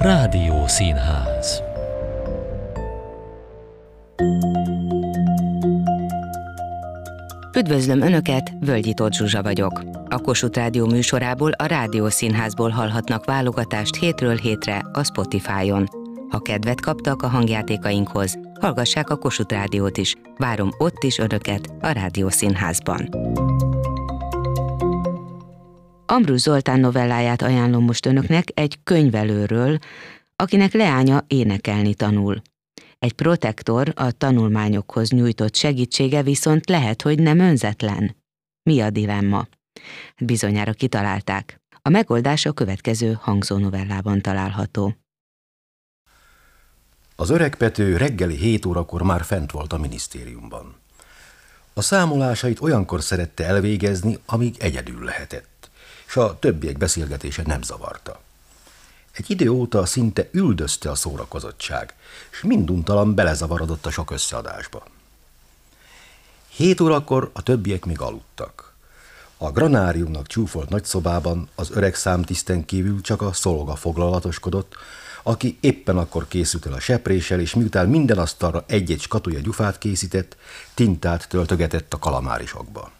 Rádió Színház Üdvözlöm Önöket, Völgyi Tóth Zsuzsa vagyok. A Kossuth Rádió műsorából a Rádió Színházból hallhatnak válogatást hétről hétre a Spotify-on. Ha kedvet kaptak a hangjátékainkhoz, hallgassák a Kossuth Rádiót is. Várom ott is Önöket a Rádió Színházban. Ambrus Zoltán novelláját ajánlom most Önöknek egy könyvelőről, akinek leánya énekelni tanul. Egy protektor a tanulmányokhoz nyújtott segítsége viszont lehet, hogy nem önzetlen. Mi a dilemma? Bizonyára kitalálták. A megoldás a következő hangzó novellában található. Az öreg Pető reggeli 7 órakor már fent volt a minisztériumban. A számolásait olyankor szerette elvégezni, amíg egyedül lehetett, és a többiek beszélgetése nem zavarta. Egy idő óta szinte üldözte a szórakozottság, és minduntalan belezavarodott a sok összeadásba. Hét órakor a többiek még aludtak. A granáriumnak csúfolt nagyszobában az öreg számtiszten kívül csak a szolga foglalatoskodott, aki éppen akkor készült el a sepréssel, és miután minden asztalra egy-egy skatuja gyufát készített, tintát töltögetett a kalamárisokba.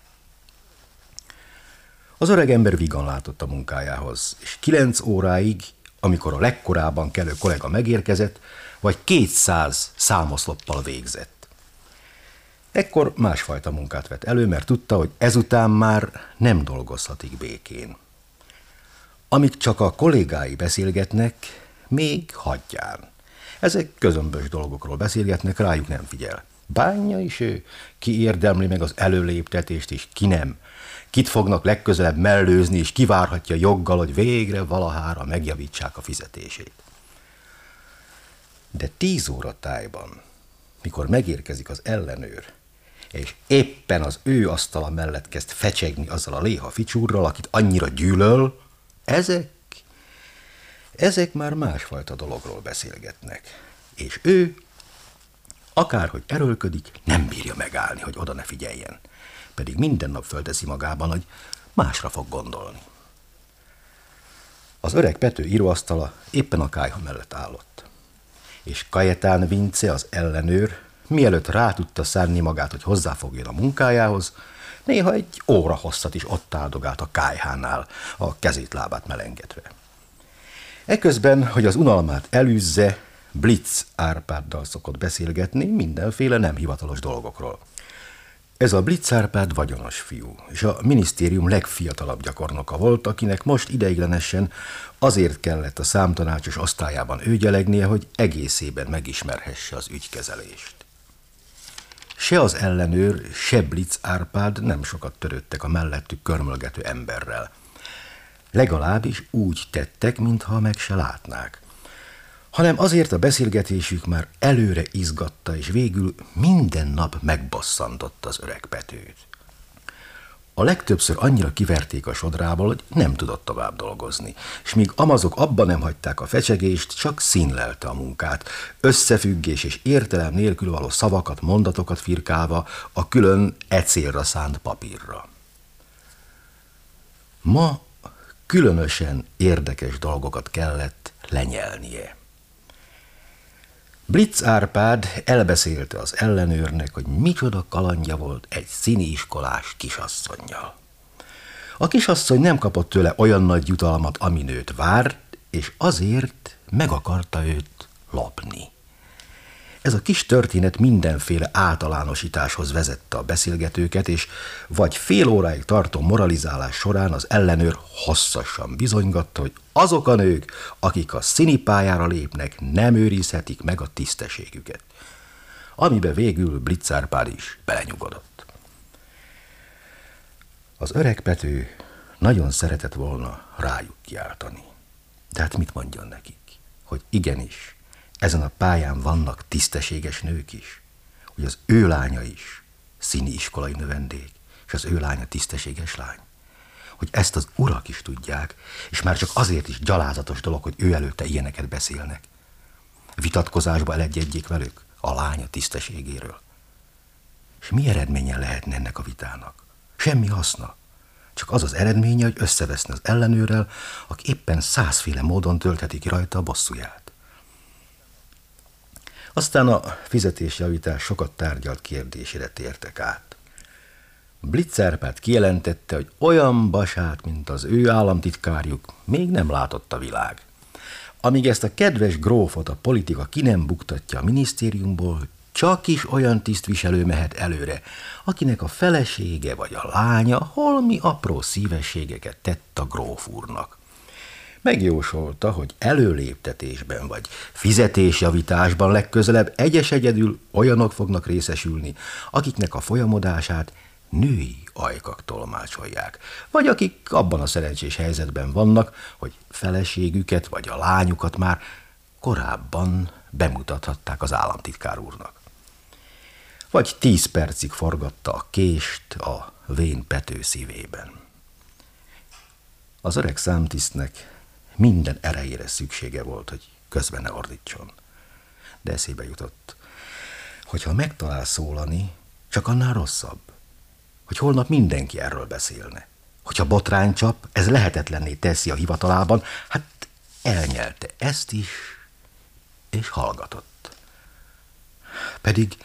Az öreg ember vigan látott a munkájához, és kilenc óráig amikor a legkorábban kelő kollega megérkezett, vagy 200 számoszloppal végzett. Ekkor másfajta munkát vett elő, mert tudta, hogy ezután már nem dolgozhatik békén. Amit csak a kollégái beszélgetnek, még hagyján. Ezek közömbös dolgokról beszélgetnek, rájuk nem figyel. Bánja is ő, ki érdemli meg az előléptetést, és ki nem kit fognak legközelebb mellőzni, és kivárhatja joggal, hogy végre valahára megjavítsák a fizetését. De tíz óra tájban, mikor megérkezik az ellenőr, és éppen az ő asztala mellett kezd fecsegni azzal a léha ficsúrral, akit annyira gyűlöl, ezek, ezek már másfajta dologról beszélgetnek. És ő, akárhogy erőlködik, nem bírja megállni, hogy oda ne figyeljen pedig minden nap fölteszi magában, hogy másra fog gondolni. Az öreg Pető íróasztala éppen a kájha mellett állott. És Kajetán Vince, az ellenőr, mielőtt rá tudta szánni magát, hogy hozzáfogjon a munkájához, néha egy óra hosszat is ott áldogált a kájhánál, a kezét lábát melengetve. Eközben, hogy az unalmát elűzze, Blitz Árpáddal szokott beszélgetni mindenféle nem hivatalos dolgokról. Ez a Blitzárpád vagyonos fiú, és a minisztérium legfiatalabb gyakornoka volt, akinek most ideiglenesen azért kellett a számtanácsos osztályában őgyelegnie, hogy egészében megismerhesse az ügykezelést. Se az ellenőr, se Blitz Árpád nem sokat törődtek a mellettük körmölgető emberrel. Legalábbis úgy tettek, mintha meg se látnák hanem azért a beszélgetésük már előre izgatta, és végül minden nap megbosszantott az öreg Petőt. A legtöbbször annyira kiverték a sodrából, hogy nem tudott tovább dolgozni, és míg amazok abban nem hagyták a fecsegést, csak színlelte a munkát, összefüggés és értelem nélkül való szavakat, mondatokat firkálva a külön ecélra szánt papírra. Ma különösen érdekes dolgokat kellett lenyelnie. Blitz Árpád elbeszélte az ellenőrnek, hogy micsoda kalandja volt egy színiiskolás kisasszonynal. A kisasszony nem kapott tőle olyan nagy jutalmat, ami nőt várt, és azért meg akarta őt lopni. Ez a kis történet mindenféle általánosításhoz vezette a beszélgetőket, és vagy fél óráig tartó moralizálás során az ellenőr hosszasan bizonygatta, hogy azok a nők, akik a színipályára lépnek, nem őrizhetik meg a tisztességüket. Amibe végül Blitzárpád is belenyugodott. Az öreg Pető nagyon szeretett volna rájuk kiáltani. De hát mit mondjon nekik? Hogy igenis, ezen a pályán vannak tisztességes nők is, hogy az ő lánya is színi iskolai növendék, és az ő lánya tisztességes lány. Hogy ezt az urak is tudják, és már csak azért is gyalázatos dolog, hogy ő előtte ilyeneket beszélnek. Vitatkozásba elegyegjék velük a lánya tisztességéről. És mi eredménye lehetne ennek a vitának? Semmi haszna. csak az az eredménye, hogy összeveszne az ellenőrrel, aki éppen százféle módon töltheti ki rajta a bosszúját. Aztán a fizetésjavítás sokat tárgyalt kérdésére tértek át. Blitzerpát kijelentette, hogy olyan basát, mint az ő államtitkárjuk, még nem látott a világ. Amíg ezt a kedves grófot a politika ki nem buktatja a minisztériumból, csak is olyan tisztviselő mehet előre, akinek a felesége vagy a lánya holmi apró szívességeket tett a gróf. Megjósolta, hogy előléptetésben vagy fizetésjavításban legközelebb egyes egyedül olyanok fognak részesülni, akiknek a folyamodását női ajkak tolmácsolják, vagy akik abban a szerencsés helyzetben vannak, hogy feleségüket vagy a lányukat már korábban bemutathatták az államtitkár úrnak. Vagy tíz percig forgatta a kést a vén pető szívében. Az öreg számtisztnek minden erejére szüksége volt, hogy közben ne ordítson. De eszébe jutott, hogy ha megtalál szólani, csak annál rosszabb hogy holnap mindenki erről beszélne. Hogyha botrány csap, ez lehetetlenné teszi a hivatalában, hát elnyelte ezt is, és hallgatott. Pedig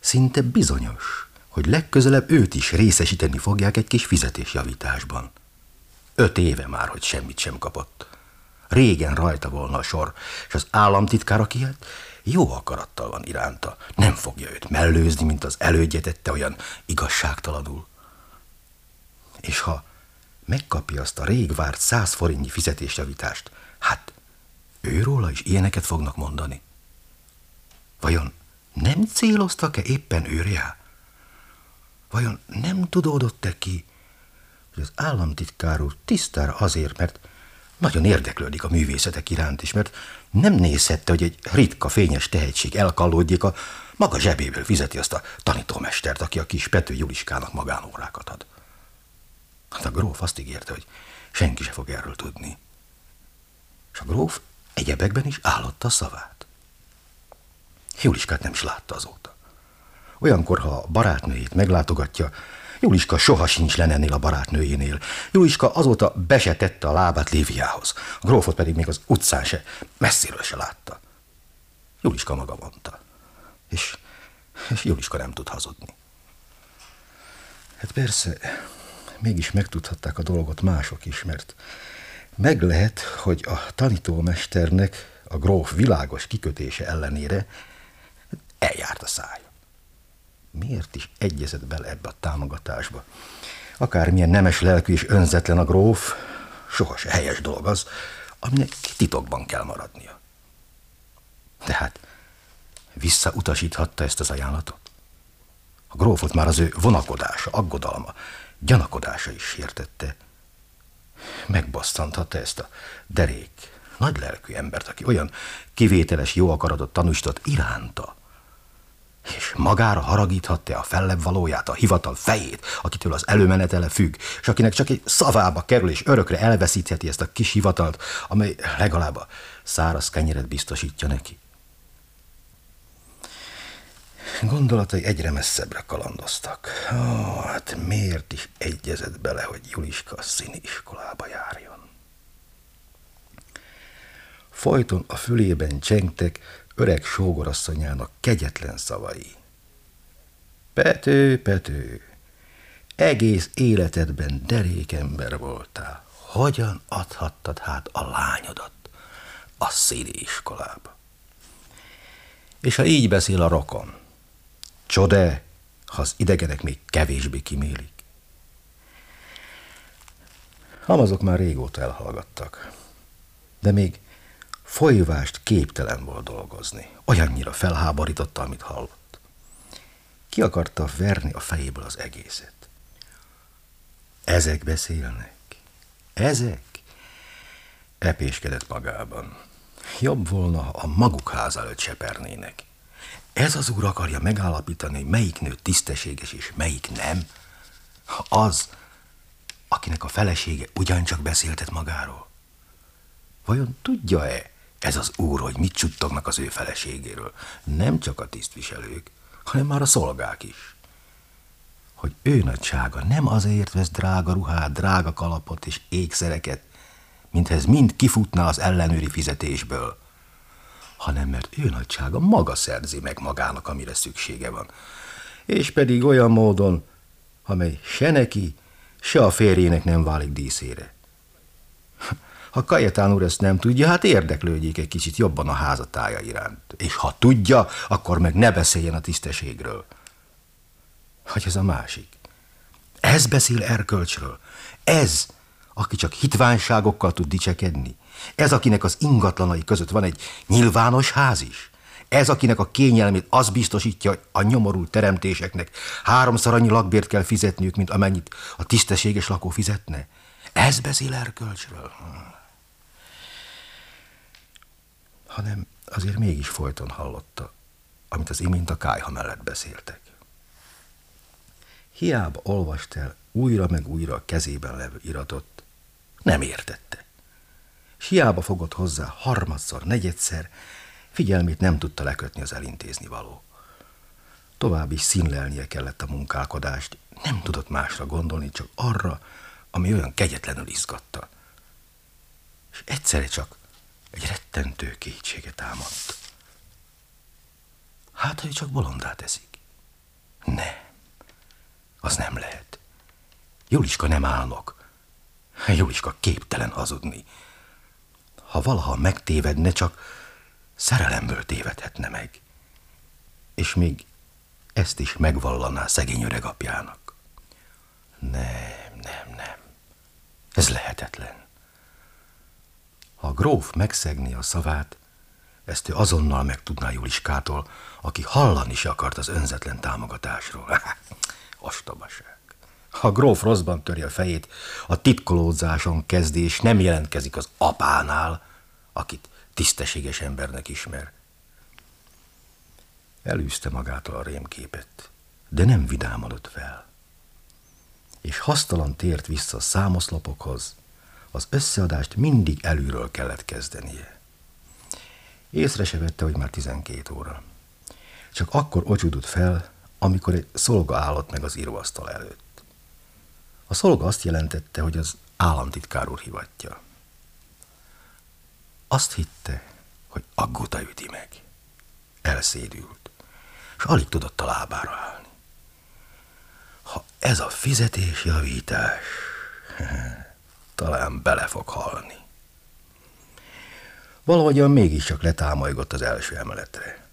szinte bizonyos, hogy legközelebb őt is részesíteni fogják egy kis fizetésjavításban. Öt éve már, hogy semmit sem kapott. Régen rajta volna a sor, és az államtitkár, aki jó akarattal van iránta. Nem fogja őt mellőzni, mint az elődje tette olyan igazságtalanul. És ha megkapja azt a rég várt száz forintnyi fizetésjavítást, hát őróla is ilyeneket fognak mondani. Vajon nem céloztak-e éppen őrjá? Vajon nem tudódott-e ki, hogy az államtitkár úr tisztára azért, mert nagyon érdeklődik a művészetek iránt is, mert nem nézhette, hogy egy ritka fényes tehetség elkallódjék, a maga zsebéből fizeti azt a tanítómestert, aki a kis Pető Juliskának magánórákat ad. Hát a gróf azt ígérte, hogy senki se fog erről tudni. És a gróf egyebekben is állotta a szavát. Juliskát nem is látta azóta. Olyankor, ha barátnőjét meglátogatja, Juliska soha sincs ennél a barátnőjénél. Juliska azóta besetette a lábát Léviához. A grófot pedig még az utcán se, messziről se látta. Juliska maga mondta. És, és Juliska nem tud hazudni. Hát persze, mégis megtudhatták a dolgot mások is, mert meg lehet, hogy a tanítómesternek a gróf világos kikötése ellenére eljárt a szája miért is egyezett bele ebbe a támogatásba? Akármilyen nemes lelkű és önzetlen a gróf, sohasem helyes dolog az, aminek titokban kell maradnia. Tehát visszautasíthatta ezt az ajánlatot? A grófot már az ő vonakodása, aggodalma, gyanakodása is sértette. Megbosszanthatta ezt a derék, nagy lelkű embert, aki olyan kivételes jó akaratot tanúsított iránta, és magára haragíthatta a fellebb valóját, a hivatal fejét, akitől az előmenetele függ, és akinek csak egy szavába kerül, és örökre elveszítheti ezt a kis hivatalt, amely legalább a száraz kenyeret biztosítja neki. Gondolatai egyre messzebbre kalandoztak. Ó, hát miért is egyezett bele, hogy Juliska a színiskolába járjon? Folyton a fülében csengtek, öreg sógorasszonyának kegyetlen szavai. Pető, Pető, egész életedben derékember voltál. Hogyan adhattad hát a lányodat a szíri iskolába? És ha így beszél a rokon, csode, ha az idegenek még kevésbé kimélik. Hamazok már régóta elhallgattak, de még Folyvást képtelen volt dolgozni. Olyannyira felháborította, amit hallott. Ki akarta verni a fejéből az egészet. Ezek beszélnek. Ezek? Epéskedett magában. Jobb volna, ha a maguk ház előtt sepernének. Ez az úr akarja megállapítani, hogy melyik nő tisztességes és melyik nem. Az, akinek a felesége ugyancsak beszéltet magáról. Vajon tudja-e, ez az úr, hogy mit csuttognak az ő feleségéről. Nem csak a tisztviselők, hanem már a szolgák is. hogy ő nagysága nem azért vesz drága ruhát, drága kalapot és ékszereket, minthez mind kifutna az ellenőri fizetésből, hanem mert ő nagysága maga szerzi meg magának, amire szüksége van. És pedig olyan módon, amely se neki, se a férjének nem válik díszére. Ha Kajetán úr ezt nem tudja, hát érdeklődjék egy kicsit jobban a házatája iránt. És ha tudja, akkor meg ne beszéljen a tisztességről. Hogy ez a másik. Ez beszél erkölcsről. Ez, aki csak hitványságokkal tud dicsekedni. Ez, akinek az ingatlanai között van egy nyilvános ház is. Ez, akinek a kényelmét az biztosítja, hogy a nyomorult teremtéseknek háromszor annyi lakbért kell fizetniük, mint amennyit a tisztességes lakó fizetne. Ez beszél erkölcsről. Hanem azért mégis folyton hallotta, amit az imént a kájha mellett beszéltek. Hiába olvast el újra meg újra a kezében levő iratot, nem értette. S hiába fogott hozzá harmadszor, negyedszer, figyelmét nem tudta lekötni az elintézni való. Tovább is színlelnie kellett a munkálkodást, nem tudott másra gondolni, csak arra, ami olyan kegyetlenül izgatta. És egyszerre csak egy rettentő kétséget támadt. Hát, ha ő csak bolondá teszik. Nem, az nem lehet. Juliska nem álnok. Juliska képtelen hazudni. Ha valaha megtévedne, csak szerelemből tévedhetne meg. És még ezt is megvallaná szegény öreg apjának. Nem, nem, nem. Ez lehetetlen. Ha a gróf megszegni a szavát, ezt ő azonnal megtudná Juliskától, aki hallani is akart az önzetlen támogatásról. Ostobaság. Ha a gróf rosszban töri a fejét, a titkolódzáson kezdi, és nem jelentkezik az apánál, akit tisztességes embernek ismer. Elűzte magától a rémképet, de nem vidámodott fel. És hasztalan tért vissza a számoszlopokhoz, az összeadást mindig előről kellett kezdenie. Észre se vette, hogy már 12 óra. Csak akkor ocsudott fel, amikor egy szolga állott meg az íróasztal előtt. A szolga azt jelentette, hogy az államtitkár úr hivatja. Azt hitte, hogy aggóta üti meg. Elszédült, és alig tudott a lábára állni. Ha ez a fizetés javítás, talán bele fog halni. Valahogyan mégiscsak letámolygott az első emeletre.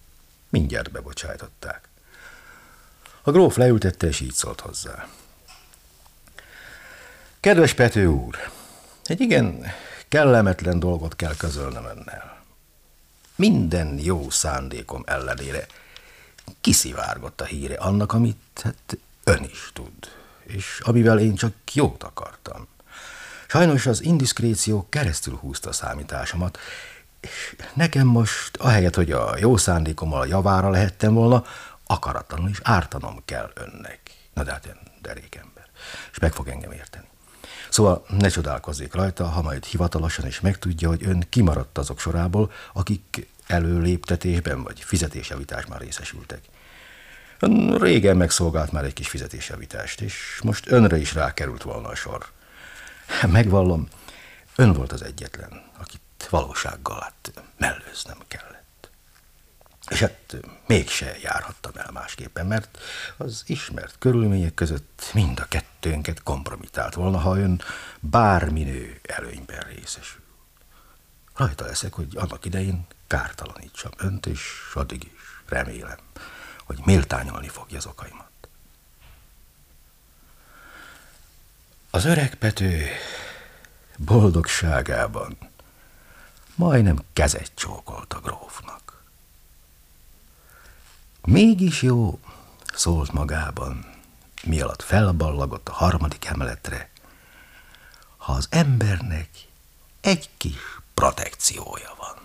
Mindjárt bebocsájtották. A gróf leültette, és így szólt hozzá. Kedves Pető úr, egy igen kellemetlen dolgot kell közölnem önnel. Minden jó szándékom ellenére kiszivárgott a híre annak, amit hát ön is tud, és amivel én csak jót akartam. Sajnos az indiszkréció keresztül húzta a számításomat, és nekem most, ahelyett, hogy a jó szándékommal javára lehettem volna, akaratlanul is ártanom kell önnek. Na de hát én derék ember, és meg fog engem érteni. Szóval ne csodálkozzék rajta, ha majd hivatalosan is megtudja, hogy ön kimaradt azok sorából, akik előléptetésben vagy fizetésjavításban részesültek. Ön régen megszolgált már egy kis fizetésjavítást, és most önre is rákerült volna a sor. Megvallom, ön volt az egyetlen, akit valósággal hát mellőznem kellett. És hát mégse járhattam el másképpen, mert az ismert körülmények között mind a kettőnket kompromitált volna, ha ön bárminő előnyben részesül. Rajta leszek, hogy annak idején kártalanítsam önt, és addig is remélem, hogy méltányolni fogja az okaimat. Az öreg Pető boldogságában majdnem kezet csókolt a grófnak. Mégis jó, szólt magában, mi alatt felballagott a harmadik emeletre, ha az embernek egy kis protekciója van.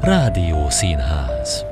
Rádió Színház